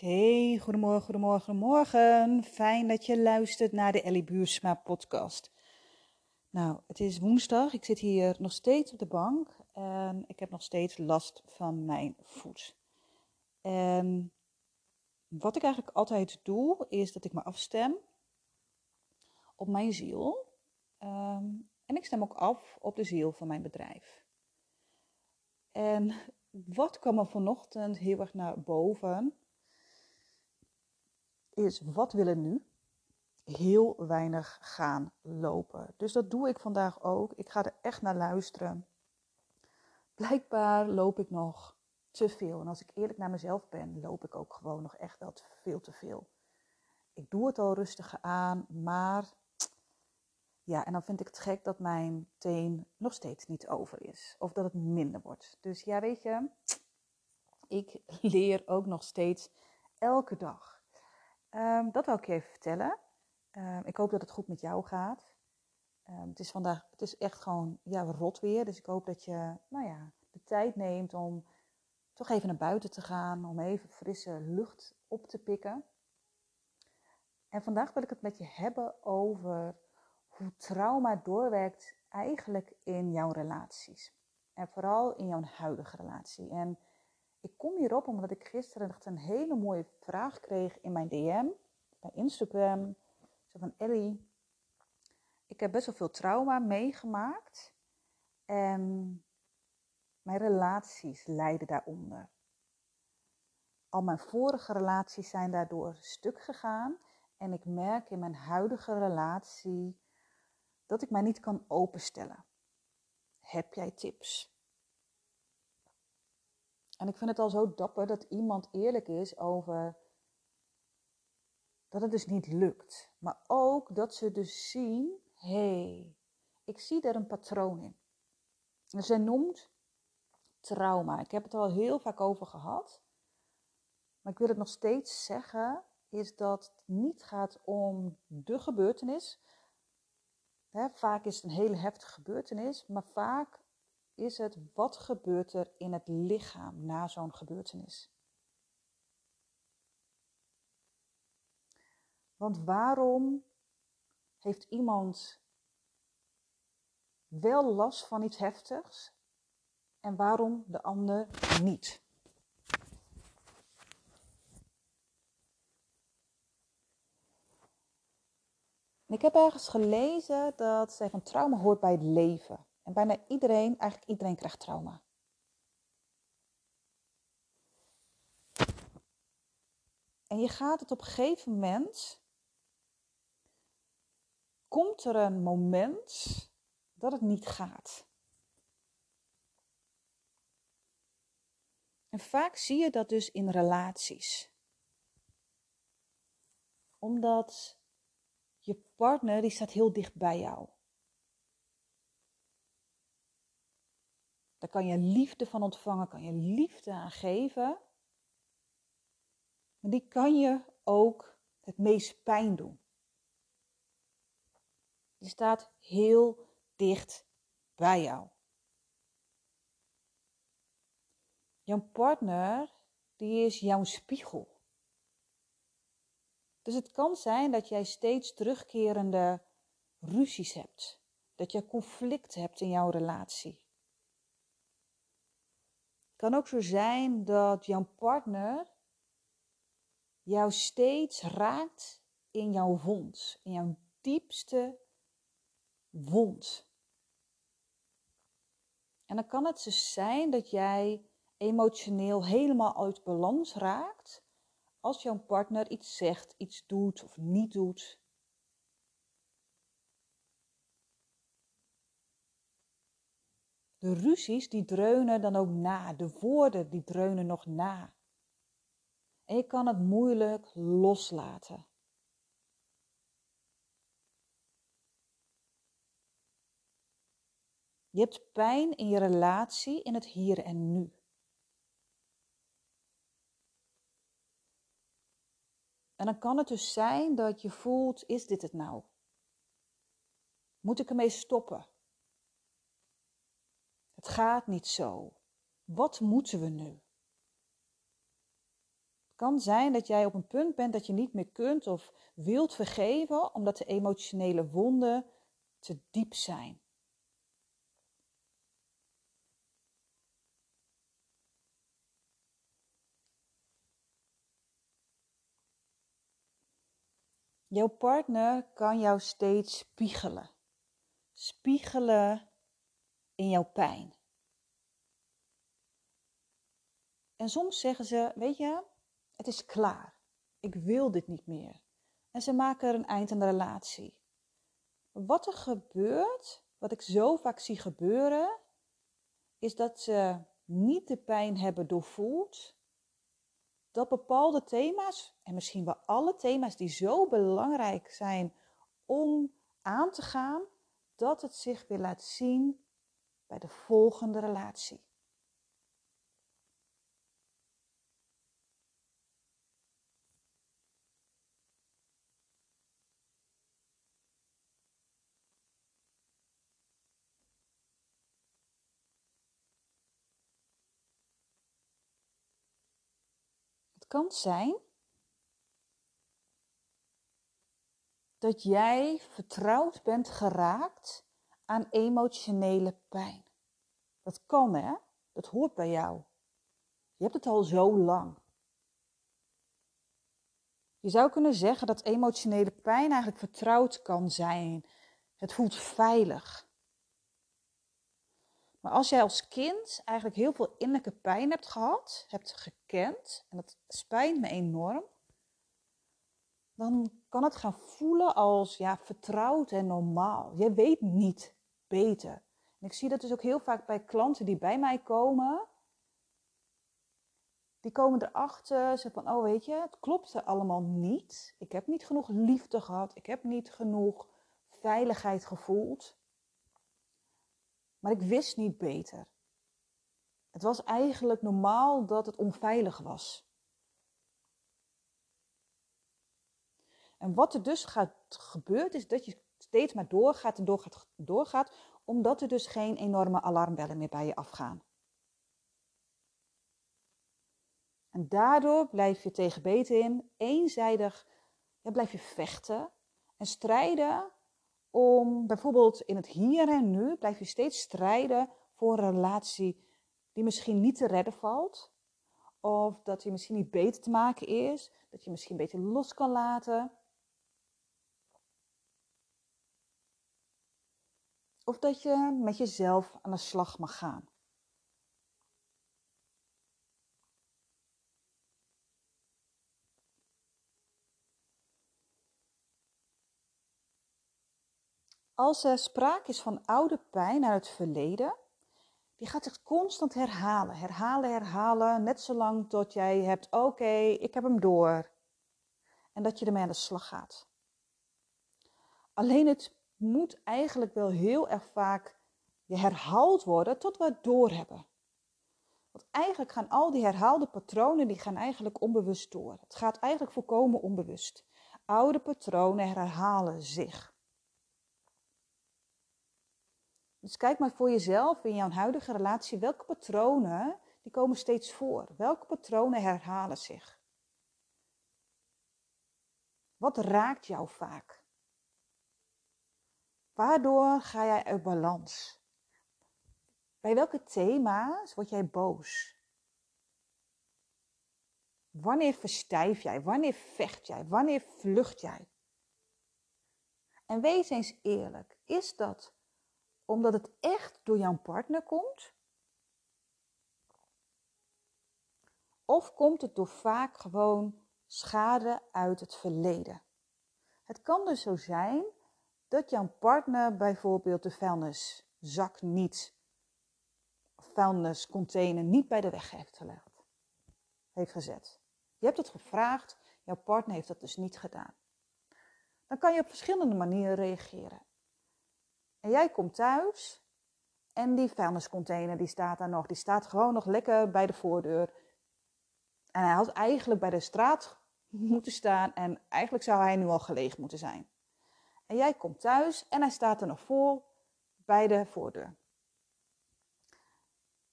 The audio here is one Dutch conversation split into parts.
Hey, goedemorgen, goedemorgen, goedemorgen. Fijn dat je luistert naar de Ellie Buursma podcast. Nou, het is woensdag. Ik zit hier nog steeds op de bank en ik heb nog steeds last van mijn voet. En wat ik eigenlijk altijd doe, is dat ik me afstem op mijn ziel. Ehm, en ik stem ook af op de ziel van mijn bedrijf. En wat kwam er vanochtend heel erg naar boven? Is wat willen nu? Heel weinig gaan lopen. Dus dat doe ik vandaag ook. Ik ga er echt naar luisteren. Blijkbaar loop ik nog te veel. En als ik eerlijk naar mezelf ben, loop ik ook gewoon nog echt wel veel te veel. Ik doe het al rustig aan, maar ja, en dan vind ik het gek dat mijn teen nog steeds niet over is. Of dat het minder wordt. Dus ja, weet je, ik leer ook nog steeds elke dag. Um, dat wil ik je even vertellen. Um, ik hoop dat het goed met jou gaat. Um, het is vandaag, het is echt gewoon ja, rot weer. Dus ik hoop dat je nou ja, de tijd neemt om toch even naar buiten te gaan. Om even frisse lucht op te pikken. En vandaag wil ik het met je hebben over hoe trauma doorwerkt eigenlijk in jouw relaties. En vooral in jouw huidige relatie. En ik kom hierop omdat ik gisteren echt een hele mooie vraag kreeg in mijn DM, bij Instagram. Zo van Ellie, ik heb best wel veel trauma meegemaakt en mijn relaties lijden daaronder. Al mijn vorige relaties zijn daardoor stuk gegaan en ik merk in mijn huidige relatie dat ik mij niet kan openstellen. Heb jij tips? En ik vind het al zo dapper dat iemand eerlijk is over dat het dus niet lukt. Maar ook dat ze dus zien, hé, hey, ik zie daar een patroon in. En zij noemt trauma. Ik heb het al heel vaak over gehad. Maar ik wil het nog steeds zeggen, is dat het niet gaat om de gebeurtenis. vaak is het een hele heftige gebeurtenis, maar vaak is het wat gebeurt er in het lichaam na zo'n gebeurtenis. Want waarom heeft iemand wel last van iets heftigs en waarom de ander niet? Ik heb ergens gelezen dat zij van trauma hoort bij het leven. En bijna iedereen, eigenlijk iedereen krijgt trauma. En je gaat het op een gegeven moment, komt er een moment dat het niet gaat. En vaak zie je dat dus in relaties. Omdat je partner die staat heel dicht bij jou. Daar kan je liefde van ontvangen, kan je liefde aan geven. Maar die kan je ook het meest pijn doen. Die staat heel dicht bij jou. Jouw partner, die is jouw spiegel. Dus het kan zijn dat jij steeds terugkerende ruzies hebt. Dat je conflict hebt in jouw relatie kan ook zo zijn dat jouw partner jou steeds raakt in jouw wond, in jouw diepste wond. En dan kan het dus zijn dat jij emotioneel helemaal uit balans raakt als jouw partner iets zegt, iets doet of niet doet. De ruzies die dreunen dan ook na, de woorden die dreunen nog na. En je kan het moeilijk loslaten. Je hebt pijn in je relatie in het hier en nu. En dan kan het dus zijn dat je voelt, is dit het nou? Moet ik ermee stoppen? Het gaat niet zo. Wat moeten we nu? kan zijn dat jij op een punt bent dat je niet meer kunt of wilt vergeven omdat de emotionele wonden te diep zijn. Jouw partner kan jou steeds spiegelen. Spiegelen in jouw pijn. En soms zeggen ze: Weet je, het is klaar. Ik wil dit niet meer. En ze maken er een eind aan de relatie. Wat er gebeurt, wat ik zo vaak zie gebeuren, is dat ze niet de pijn hebben doorvoeld. Dat bepaalde thema's, en misschien wel alle thema's die zo belangrijk zijn om aan te gaan, dat het zich weer laat zien bij de volgende relatie. kan zijn dat jij vertrouwd bent geraakt aan emotionele pijn. Dat kan hè, dat hoort bij jou. Je hebt het al zo lang. Je zou kunnen zeggen dat emotionele pijn eigenlijk vertrouwd kan zijn. Het voelt veilig. Maar als jij als kind eigenlijk heel veel innerlijke pijn hebt gehad, hebt gekend, en dat spijt me enorm, dan kan het gaan voelen als ja, vertrouwd en normaal. Je weet niet beter. En ik zie dat dus ook heel vaak bij klanten die bij mij komen. Die komen erachter, ze van, oh weet je, het klopt er allemaal niet. Ik heb niet genoeg liefde gehad, ik heb niet genoeg veiligheid gevoeld. Maar ik wist niet beter. Het was eigenlijk normaal dat het onveilig was. En wat er dus gaat, gebeurt, is dat je steeds maar doorgaat en doorgaat, doorgaat, omdat er dus geen enorme alarmbellen meer bij je afgaan. En daardoor blijf je tegen beter in, eenzijdig, ja, blijf je vechten en strijden om bijvoorbeeld in het hier en nu blijf je steeds strijden voor een relatie die misschien niet te redden valt. Of dat je misschien niet beter te maken is. Dat je misschien beter los kan laten. Of dat je met jezelf aan de slag mag gaan. Als er sprake is van oude pijn uit het verleden, die gaat zich constant herhalen, herhalen, herhalen, net zolang tot jij hebt, oké, ik heb hem door. En dat je ermee aan de slag gaat. Alleen het moet eigenlijk wel heel erg vaak herhaald worden tot we het doorhebben. Want eigenlijk gaan al die herhaalde patronen, die gaan eigenlijk onbewust door. Het gaat eigenlijk volkomen onbewust. Oude patronen herhalen zich. Dus kijk maar voor jezelf in jouw huidige relatie, welke patronen die komen steeds voor? Welke patronen herhalen zich? Wat raakt jou vaak? Waardoor ga jij uit balans? Bij welke thema's word jij boos? Wanneer verstijf jij? Wanneer vecht jij? Wanneer vlucht jij? En wees eens eerlijk, is dat omdat het echt door jouw partner komt? Of komt het door vaak gewoon schade uit het verleden? Het kan dus zo zijn dat jouw partner bijvoorbeeld de vuilniszak niet, vuilniscontainer niet bij de weg heeft gelegd, heeft gezet. Je hebt het gevraagd, jouw partner heeft dat dus niet gedaan. Dan kan je op verschillende manieren reageren. En jij komt thuis en die vuilniscontainer die staat daar nog. Die staat gewoon nog lekker bij de voordeur. En hij had eigenlijk bij de straat moeten staan en eigenlijk zou hij nu al gelegen moeten zijn. En jij komt thuis en hij staat er nog voor bij de voordeur.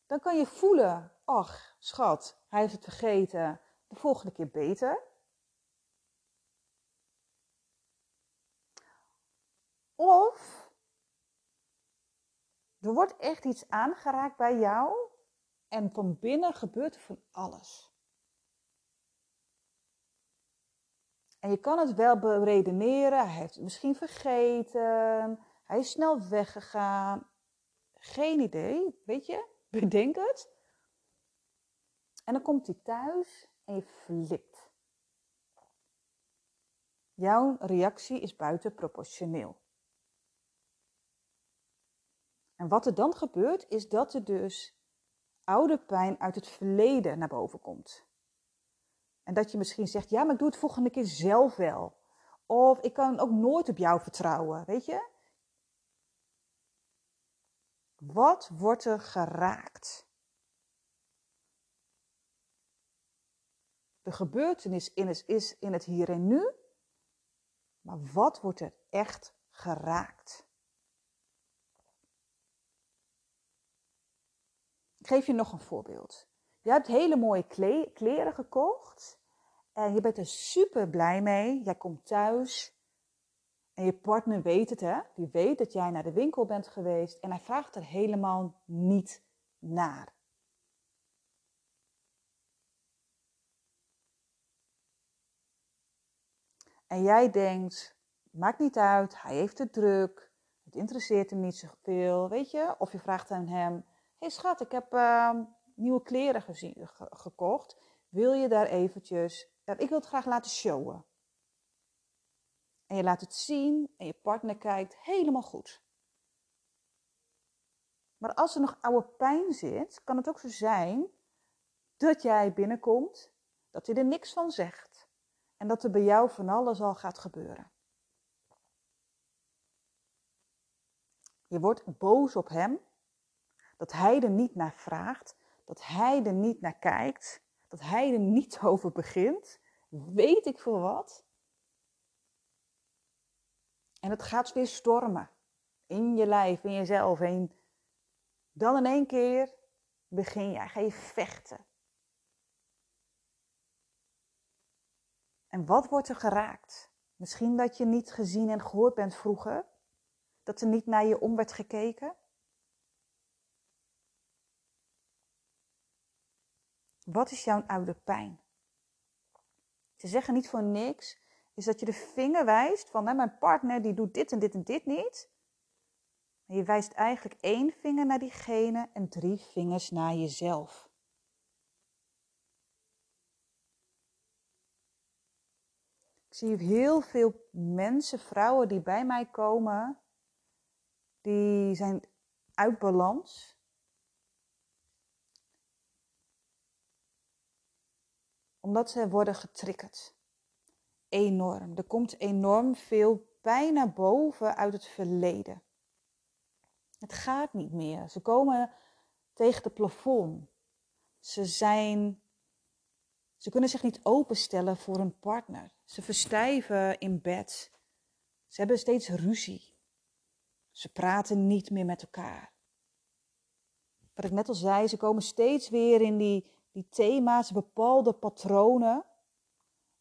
Dan kan je voelen, ach schat, hij heeft het vergeten. de volgende keer beter. Of er wordt echt iets aangeraakt bij jou en van binnen gebeurt er van alles. En je kan het wel beredeneren. Hij heeft het misschien vergeten. Hij is snel weggegaan. Geen idee, weet je? Bedenk het. En dan komt hij thuis en je flipt. Jouw reactie is buitenproportioneel. En wat er dan gebeurt, is dat er dus oude pijn uit het verleden naar boven komt. En dat je misschien zegt, ja, maar ik doe het volgende keer zelf wel. Of ik kan ook nooit op jou vertrouwen, weet je? Wat wordt er geraakt? De gebeurtenis is in het hier en nu, maar wat wordt er echt geraakt? Ik geef je nog een voorbeeld. Je hebt hele mooie kleren gekocht en je bent er super blij mee. Jij komt thuis en je partner weet het, hè? Die weet dat jij naar de winkel bent geweest en hij vraagt er helemaal niet naar. En jij denkt, maakt niet uit, hij heeft het druk, het interesseert hem niet zoveel, weet je? Of je vraagt aan hem, hey schat, ik heb uh, nieuwe kleren gekocht. Wil je daar eventjes, ik wil het graag laten showen. En je laat het zien en je partner kijkt helemaal goed. Maar als er nog oude pijn zit, kan het ook zo zijn dat jij binnenkomt, dat hij er niks van zegt en dat er bij jou van alles al gaat gebeuren. Je wordt boos op hem, dat hij er niet naar vraagt, dat hij er niet naar kijkt, dat hij er niet over begint, weet ik veel wat. En het gaat weer stormen in je lijf, in jezelf. En dan in één keer begin jij, ga je vechten. En wat wordt er geraakt? Misschien dat je niet gezien en gehoord bent vroeger, dat er niet naar je om werd gekeken. Wat is jouw oude pijn? Ze zeggen niet voor niks, is dat je de vinger wijst van hè, mijn partner die doet dit en dit en dit niet. En je wijst eigenlijk één vinger naar diegene en drie vingers naar jezelf. Ik zie heel veel mensen, vrouwen die bij mij komen, die zijn uit balans. Omdat ze worden getriggerd. Enorm. Er komt enorm veel pijn naar boven uit het verleden. Het gaat niet meer. Ze komen tegen het plafond. Ze zijn. Ze kunnen zich niet openstellen voor een partner. Ze verstijven in bed. Ze hebben steeds ruzie. Ze praten niet meer met elkaar. Wat ik net al zei, ze komen steeds weer in die die thema's, bepaalde patronen.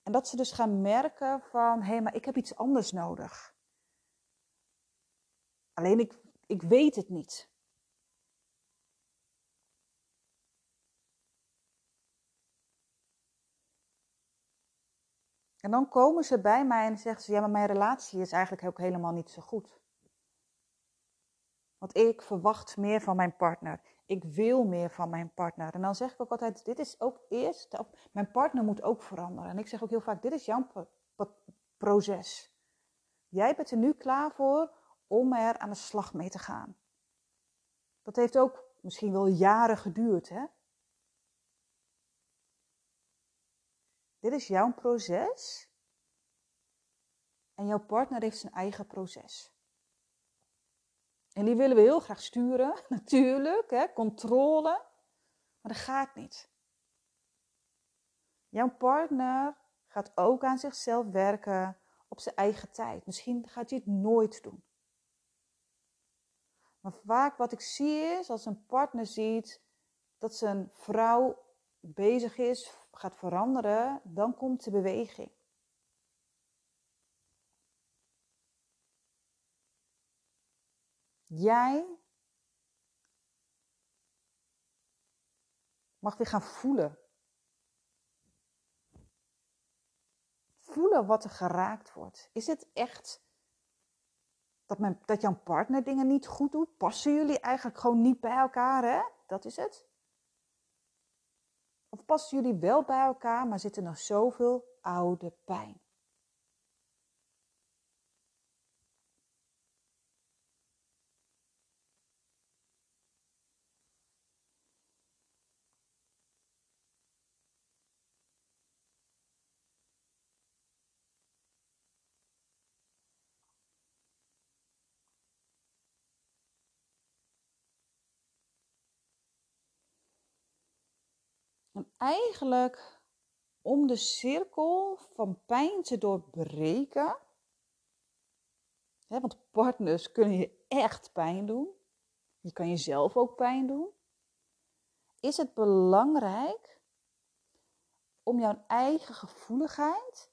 En dat ze dus gaan merken van, hé, hey, maar ik heb iets anders nodig. Alleen ik, ik weet het niet. En dan komen ze bij mij en zeggen ze, ja, maar mijn relatie is eigenlijk ook helemaal niet zo goed. Want ik verwacht meer van mijn partner. Ik wil meer van mijn partner. En dan zeg ik ook altijd: dit is ook eerst. Mijn partner moet ook veranderen. En ik zeg ook heel vaak: dit is jouw proces. Jij bent er nu klaar voor om er aan de slag mee te gaan. Dat heeft ook misschien wel jaren geduurd, hè? Dit is jouw proces. En jouw partner heeft zijn eigen proces. En die willen we heel graag sturen, natuurlijk, hè, controle. Maar dat gaat niet. Jouw partner gaat ook aan zichzelf werken op zijn eigen tijd. Misschien gaat hij het nooit doen. Maar vaak wat ik zie is, als een partner ziet dat zijn vrouw bezig is, gaat veranderen, dan komt de beweging. Jij mag weer gaan voelen. Voelen wat er geraakt wordt. Is het echt dat, mijn, dat jouw partner dingen niet goed doet? Passen jullie eigenlijk gewoon niet bij elkaar, hè? Dat is het. Of passen jullie wel bij elkaar, maar zitten nog zoveel oude pijn? En eigenlijk om de cirkel van pijn te doorbreken. Hè, want partners kunnen je echt pijn doen. Je kan jezelf ook pijn doen. Is het belangrijk om jouw eigen gevoeligheid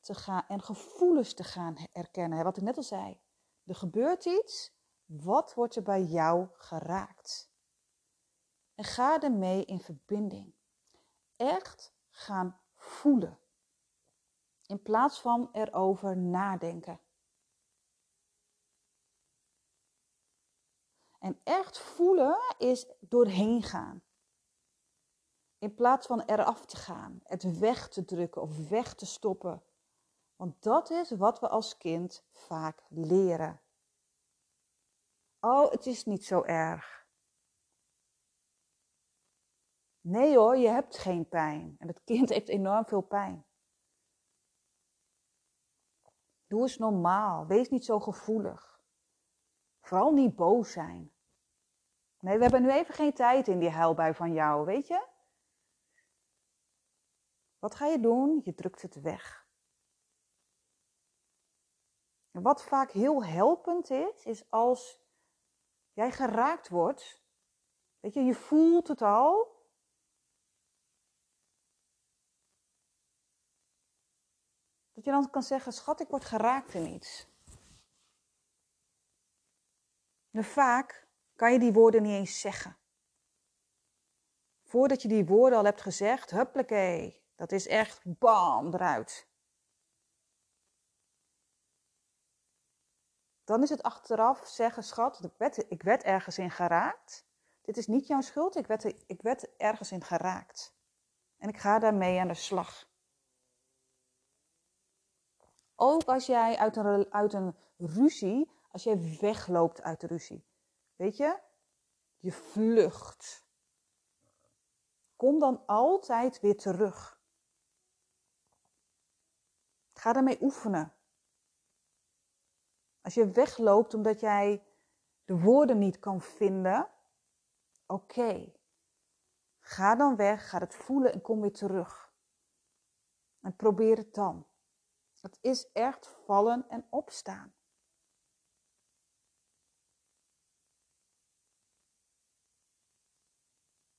te gaan en gevoelens te gaan erkennen. Wat ik net al zei. Er gebeurt iets. Wat wordt er bij jou geraakt? En ga ermee in verbinding. Echt gaan voelen. In plaats van erover nadenken. En echt voelen is doorheen gaan. In plaats van eraf te gaan, het weg te drukken of weg te stoppen. Want dat is wat we als kind vaak leren. Oh, het is niet zo erg. Nee hoor, je hebt geen pijn. En het kind heeft enorm veel pijn. Doe eens normaal. Wees niet zo gevoelig. Vooral niet boos zijn. Nee, we hebben nu even geen tijd in die huilbui van jou, weet je? Wat ga je doen? Je drukt het weg. Wat vaak heel helpend is, is als jij geraakt wordt, weet je, je voelt het al, Dat je dan kan zeggen, schat, ik word geraakt in iets. En vaak kan je die woorden niet eens zeggen. Voordat je die woorden al hebt gezegd, huppakee, dat is echt bam eruit. Dan is het achteraf zeggen, schat, ik werd, ik werd ergens in geraakt. Dit is niet jouw schuld, ik werd, ik werd ergens in geraakt. En ik ga daarmee aan de slag. Ook als jij uit een, uit een ruzie, als jij wegloopt uit de ruzie. Weet je? Je vlucht. Kom dan altijd weer terug. Ga daarmee oefenen. Als je wegloopt omdat jij de woorden niet kan vinden, oké. Ga dan weg, ga het voelen en kom weer terug. En probeer het dan. Het is echt vallen en opstaan.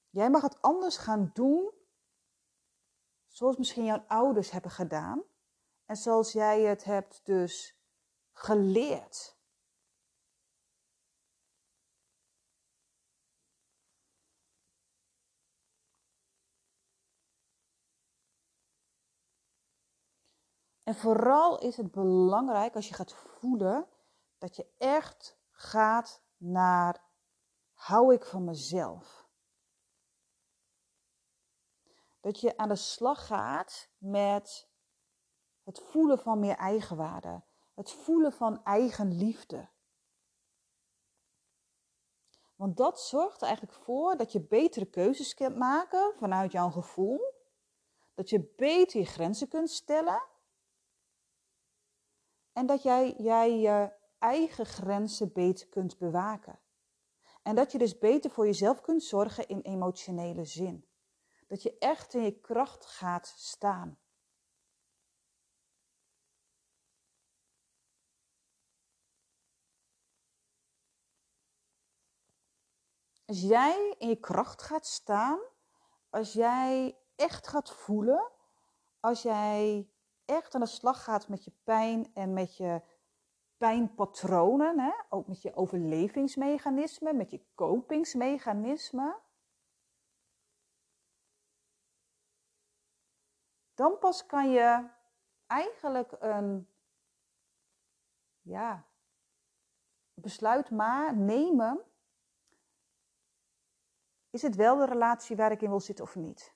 Jij mag het anders gaan doen, zoals misschien jouw ouders hebben gedaan. En zoals jij het hebt dus geleerd. En vooral is het belangrijk als je gaat voelen dat je echt gaat naar hou ik van mezelf. Dat je aan de slag gaat met het voelen van meer eigenwaarde, het voelen van eigen liefde. Want dat zorgt eigenlijk voor dat je betere keuzes kunt maken vanuit jouw gevoel. Dat je beter je grenzen kunt stellen. En dat jij, jij je eigen grenzen beter kunt bewaken. En dat je dus beter voor jezelf kunt zorgen in emotionele zin. Dat je echt in je kracht gaat staan. Als jij in je kracht gaat staan, als jij echt gaat voelen, als jij echt aan de slag gaat met je pijn en met je pijnpatronen, hè? ook met je overlevingsmechanismen, met je kopingsmechanismen, dan pas kan je eigenlijk een ja, besluit maar nemen. Is het wel de relatie waar ik in wil zitten of niet?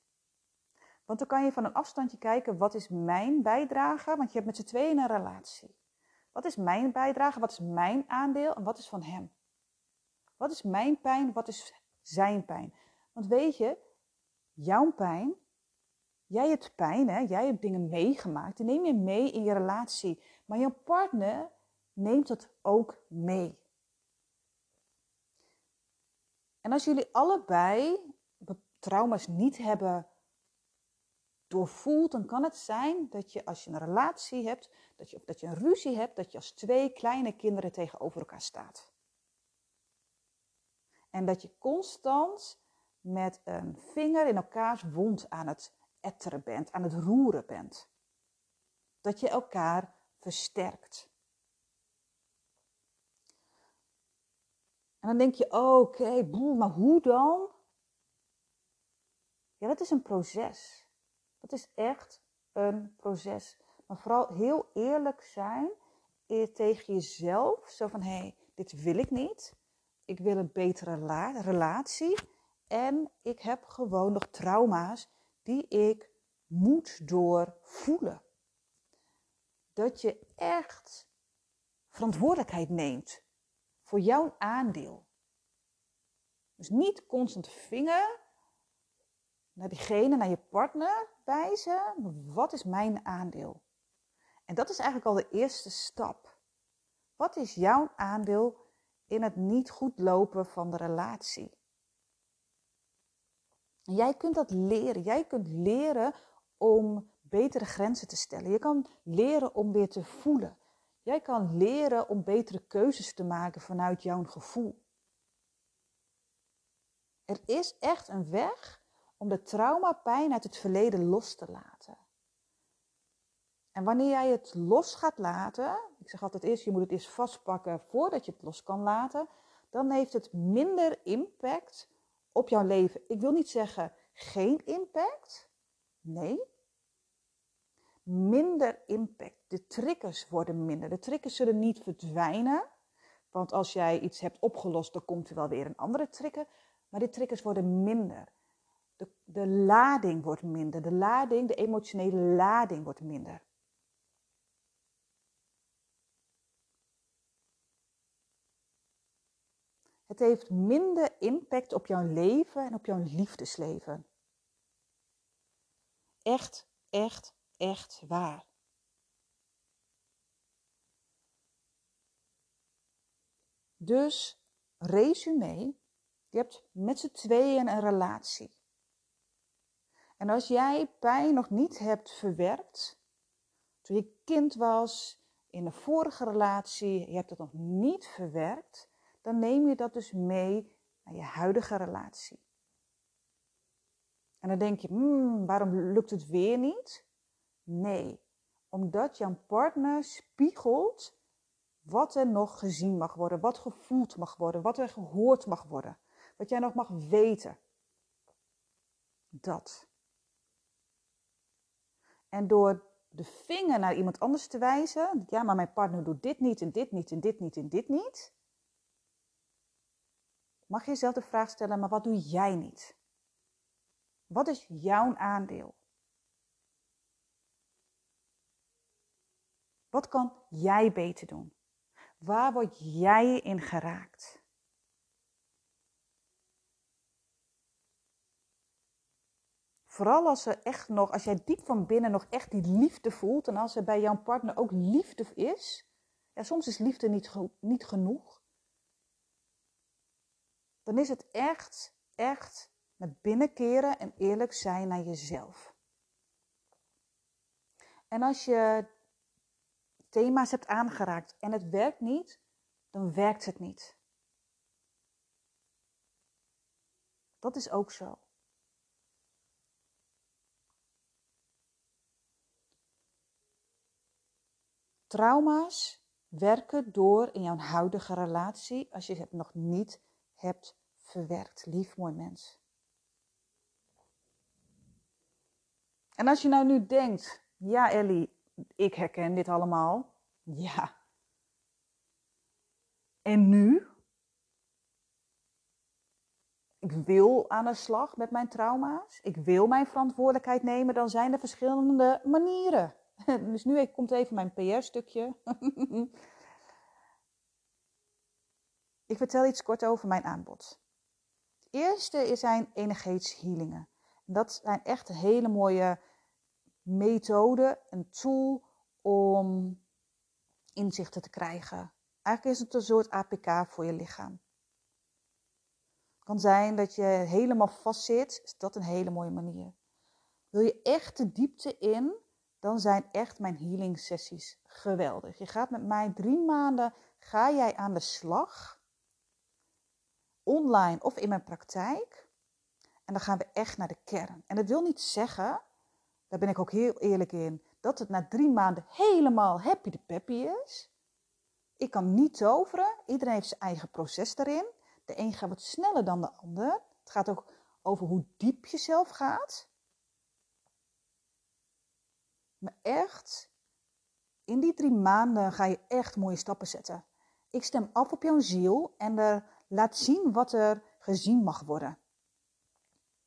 Want dan kan je van een afstandje kijken, wat is mijn bijdrage? Want je hebt met z'n tweeën een relatie. Wat is mijn bijdrage? Wat is mijn aandeel? En wat is van hem? Wat is mijn pijn? Wat is zijn pijn? Want weet je, jouw pijn, jij hebt pijn, hè? jij hebt dingen meegemaakt, die neem je mee in je relatie. Maar jouw partner neemt het ook mee. En als jullie allebei trauma's niet hebben doorvoelt, dan kan het zijn dat je als je een relatie hebt, dat je, dat je een ruzie hebt, dat je als twee kleine kinderen tegenover elkaar staat. En dat je constant met een vinger in elkaars wond aan het etteren bent, aan het roeren bent. Dat je elkaar versterkt. En dan denk je, oké, maar hoe dan? Ja, dat is een proces. Dat is echt een proces. Maar vooral heel eerlijk zijn tegen jezelf. Zo van, hé, hey, dit wil ik niet. Ik wil een betere relatie. En ik heb gewoon nog trauma's die ik moet doorvoelen. Dat je echt verantwoordelijkheid neemt voor jouw aandeel. Dus niet constant vinger naar diegene, naar je partner Wat is mijn aandeel? En dat is eigenlijk al de eerste stap. Wat is jouw aandeel in het niet goed lopen van de relatie? jij kunt dat leren. Jij kunt leren om betere grenzen te stellen. Je kan leren om weer te voelen. Jij kan leren om betere keuzes te maken vanuit jouw gevoel. Er is echt een weg om de traumapijn uit het verleden los te laten. En wanneer jij het los gaat laten, ik zeg altijd eerst, je moet het eerst vastpakken voordat je het los kan laten, dan heeft het minder impact op jouw leven. Ik wil niet zeggen geen impact, nee. Minder impact. De triggers worden minder. De triggers zullen niet verdwijnen, want als jij iets hebt opgelost, dan komt er wel weer een andere trigger. Maar die triggers worden minder. De, lading wordt minder. De lading, de emotionele lading wordt minder. Het heeft minder impact op jouw leven en op jouw liefdesleven. Echt, echt, echt waar. Dus, resume, je hebt met z'n tweeën een relatie. En als jij pijn nog niet hebt verwerkt, toen je kind was, in een vorige relatie, je hebt het nog niet verwerkt, dan neem je dat dus mee naar je huidige relatie. En dan denk je, hmm, waarom lukt het weer niet? Nee, omdat jouw partner spiegelt wat er nog gezien mag worden, wat gevoeld mag worden, wat er gehoord mag worden, wat jij nog mag weten. Dat. En door de vinger naar iemand anders te wijzen, ja, maar mijn partner doet dit niet en dit niet en dit niet en dit niet, mag je jezelf de vraag stellen, maar wat doe jij niet? Wat is jouw aandeel? Wat kan jij beter doen? Waar word jij in geraakt? Vooral als er echt nog, als jij diep van binnen nog echt die liefde voelt en als er bij jouw partner ook liefde is, ja, soms is liefde niet, niet genoeg, dan is het echt, echt met binnenkeren en eerlijk zijn naar jezelf. En als je thema's hebt aangeraakt en het werkt niet, dan werkt het niet. Dat is ook zo. Trauma's werken door in jouw huidige relatie als je het nog niet hebt verwerkt. Lief mooi mens. En als je nou nu denkt, ja Ellie, ik herken dit allemaal. Ja. En nu? Ik wil aan de slag met mijn trauma's. Ik wil mijn verantwoordelijkheid nemen. Dan zijn er verschillende manieren. Dus nu komt even mijn PR-stukje. ik vertel iets kort over mijn aanbod. Het eerste zijn energetische healingen. Dat zijn echt een hele mooie methode, een tool om inzichten te krijgen. Eigenlijk is het een soort APK voor je lichaam. Het kan zijn dat je helemaal vastzit, is dat een hele mooie manier. Wil je echt de diepte in, dan zijn echt mijn healing sessies geweldig. Je gaat met mij drie maanden, ga jij aan de slag, online of in mijn praktijk. En dan gaan we echt naar de kern. En dat wil niet zeggen, daar ben ik ook heel eerlijk in, dat het na drie maanden helemaal happy de peppy is. Ik kan niet toveren. Iedereen heeft zijn eigen proces daarin. De een gaat wat sneller dan de ander. Het gaat ook over hoe diep je zelf gaat. Maar echt, in die drie maanden ga je echt mooie stappen zetten. Ik stem af op jouw ziel en er laat zien wat er gezien mag worden.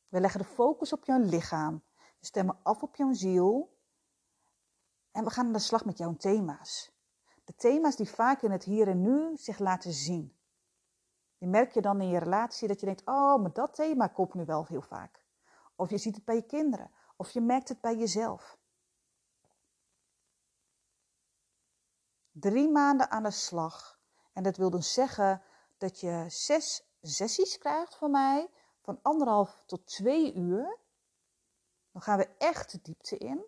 We leggen de focus op jouw lichaam. We stemmen af op jouw ziel. En we gaan aan de slag met jouw thema's. De thema's die vaak in het hier en nu zich laten zien. Je merk je dan in je relatie dat je denkt, oh, maar dat thema komt nu wel heel vaak. Of je ziet het bij je kinderen. Of je merkt het bij jezelf. Drie maanden aan de slag. En dat wil dus zeggen dat je zes sessies krijgt van mij. Van anderhalf tot twee uur. Dan gaan we echt de diepte in.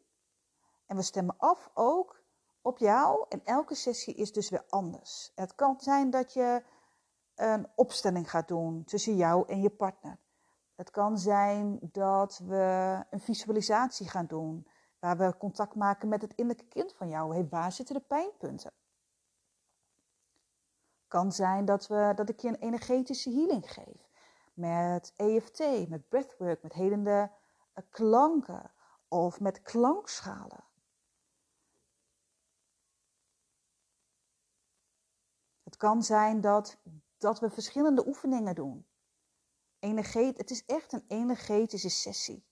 En we stemmen af ook op jou. En elke sessie is dus weer anders. Het kan zijn dat je een opstelling gaat doen tussen jou en je partner. Het kan zijn dat we een visualisatie gaan doen. Waar we contact maken met het innerlijke kind van jou. Hey, waar zitten de pijnpunten? Kan zijn dat, we, dat ik je een energetische healing geef. Met EFT, met breathwork, met helende eh, klanken of met klankschalen. Het kan zijn dat, dat we verschillende oefeningen doen. Energet, het is echt een energetische sessie.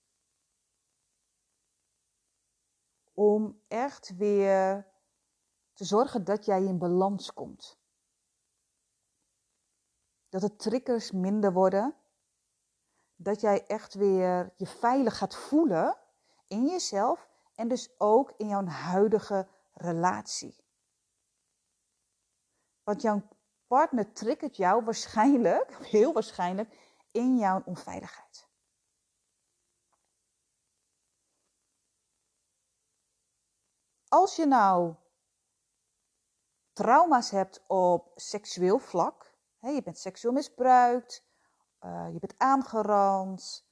Om echt weer te zorgen dat jij in balans komt. Dat de triggers minder worden. Dat jij echt weer je veilig gaat voelen in jezelf en dus ook in jouw huidige relatie. Want jouw partner triggert jou waarschijnlijk, heel waarschijnlijk, in jouw onveiligheid. Als je nou trauma's hebt op seksueel vlak, je bent seksueel misbruikt, uh, je bent aangerand,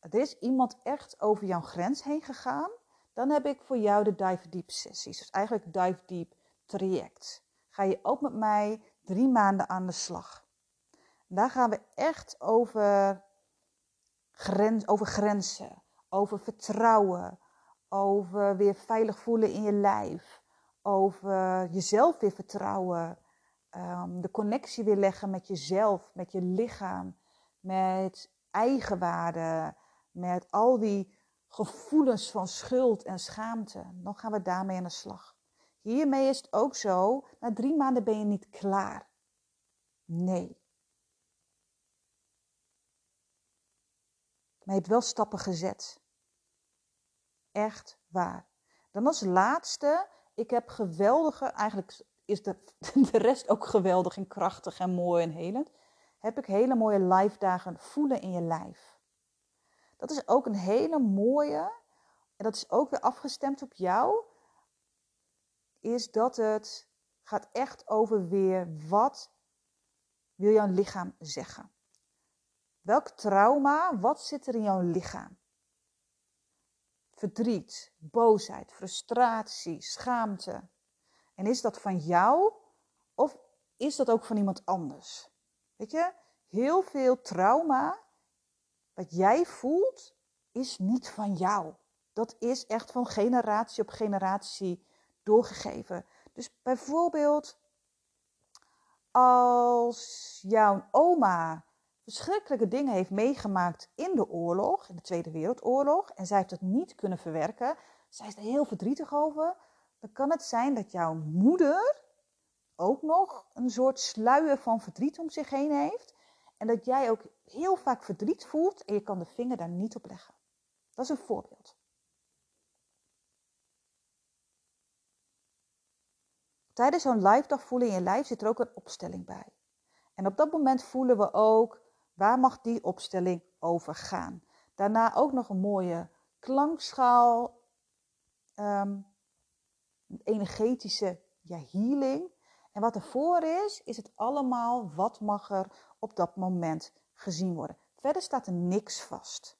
er is iemand echt over jouw grens heen gegaan, dan heb ik voor jou de Dive Deep sessies. Dus eigenlijk Dive Deep traject. Ga je ook met mij drie maanden aan de slag. Daar gaan we echt over, grens, over grenzen, over vertrouwen, over weer veilig voelen in je lijf, over jezelf weer vertrouwen, um, de connectie weer leggen met jezelf, met je lichaam, met eigenwaarde, met al die gevoelens van schuld en schaamte. Dan gaan we daarmee aan de slag. Hiermee is het ook zo, na drie maanden ben je niet klaar. Nee. Maar je hebt wel stappen gezet. Echt waar. Dan als laatste, ik heb geweldige, eigenlijk is de, de rest ook geweldig en krachtig en mooi en helend. Heb ik hele mooie live dagen voelen in je lijf. Dat is ook een hele mooie, en dat is ook weer afgestemd op jou, is dat het gaat echt over weer wat wil jouw lichaam zeggen. Welk trauma, wat zit er in jouw lichaam? Verdriet, boosheid, frustratie, schaamte. En is dat van jou of is dat ook van iemand anders? Weet je, heel veel trauma wat jij voelt is niet van jou. Dat is echt van generatie op generatie doorgegeven. Dus bijvoorbeeld als jouw oma verschrikkelijke dingen heeft meegemaakt in de oorlog, in de Tweede Wereldoorlog, en zij heeft het niet kunnen verwerken, zij is er heel verdrietig over, dan kan het zijn dat jouw moeder ook nog een soort sluier van verdriet om zich heen heeft. En dat jij ook heel vaak verdriet voelt en je kan de vinger daar niet op leggen. Dat is een voorbeeld. Tijdens zo'n live dag voelen in je lijf zit er ook een opstelling bij. En op dat moment voelen we ook waar mag die opstelling over gaan. Daarna ook nog een mooie klankschaal, um, energetische ja, healing. En wat ervoor is, is het allemaal wat mag er op dat moment gezien worden. Verder staat er niks vast.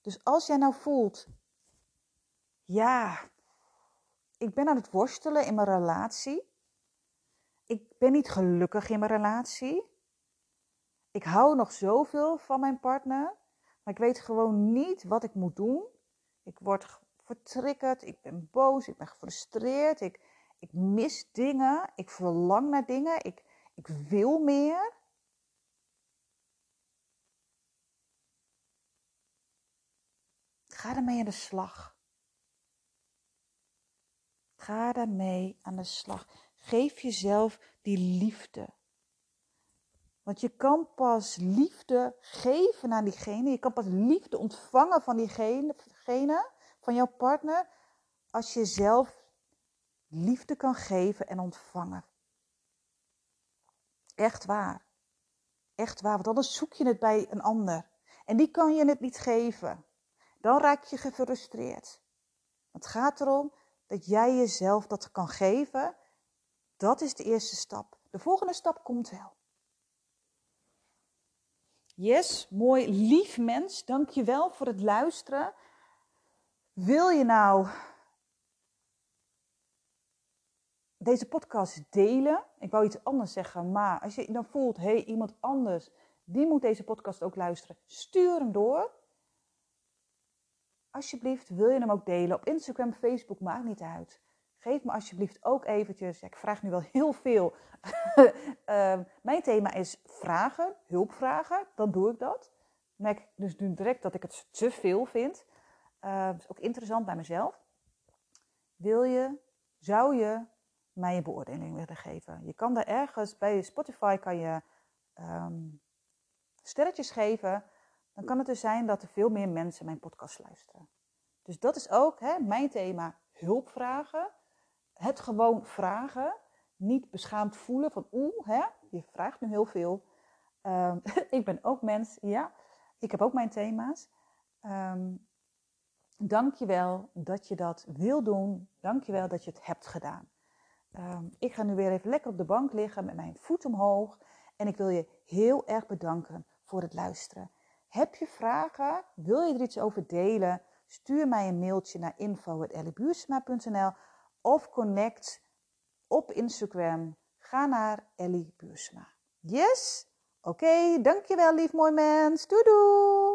Dus als jij nou voelt, ja, ik ben aan het worstelen in mijn relatie. Ik ben niet gelukkig in mijn relatie. Ik hou nog zoveel van mijn partner, maar ik weet gewoon niet wat ik moet doen. Ik word vertriggerd, ik ben boos, ik ben gefrustreerd, ik, ik mis dingen, ik verlang naar dingen, ik, ik wil meer. Ga ermee aan de slag. Ga daarmee aan de slag. Geef jezelf die liefde. Want je kan pas liefde geven aan diegene. Je kan pas liefde ontvangen van diegene, van jouw partner, als je zelf liefde kan geven en ontvangen. Echt waar. Echt waar, want anders zoek je het bij een ander. En die kan je het niet geven. Dan raak je gefrustreerd. Het gaat erom dat jij jezelf dat kan geven. Dat is de eerste stap. De volgende stap komt wel. Yes, mooi, lief mens. Dank je wel voor het luisteren. Wil je nou deze podcast delen? Ik wou iets anders zeggen, maar als je dan voelt, hé, hey, iemand anders, die moet deze podcast ook luisteren. Stuur hem door. Alsjeblieft, wil je hem ook delen op Instagram, Facebook, maakt niet uit. Geef me alsjeblieft ook eventjes, ik vraag nu wel heel veel. uh, mijn thema is vragen, hulpvragen, dan doe ik dat. Merk dus nu direct dat ik het te veel vind. Uh, is ook interessant bij mezelf. Wil je, zou je mij een beoordeling willen geven? Je kan daar ergens, bij Spotify kan je um, sterretjes geven. Dan kan het dus zijn dat er veel meer mensen mijn podcast luisteren. Dus dat is ook hè, mijn thema, hulpvragen. Het gewoon vragen. Niet beschaamd voelen van oeh, je vraagt nu heel veel. Um, ik ben ook mens, ja. Ik heb ook mijn thema's. Um, Dank je wel dat je dat wil doen. Dank je wel dat je het hebt gedaan. Um, ik ga nu weer even lekker op de bank liggen met mijn voet omhoog. En ik wil je heel erg bedanken voor het luisteren. Heb je vragen? Wil je er iets over delen? Stuur mij een mailtje naar info.elliebuursma.nl of connect op Instagram. Ga naar Ellie Buursma. Yes? Oké, dankjewel lief mooi mens. Doei doei!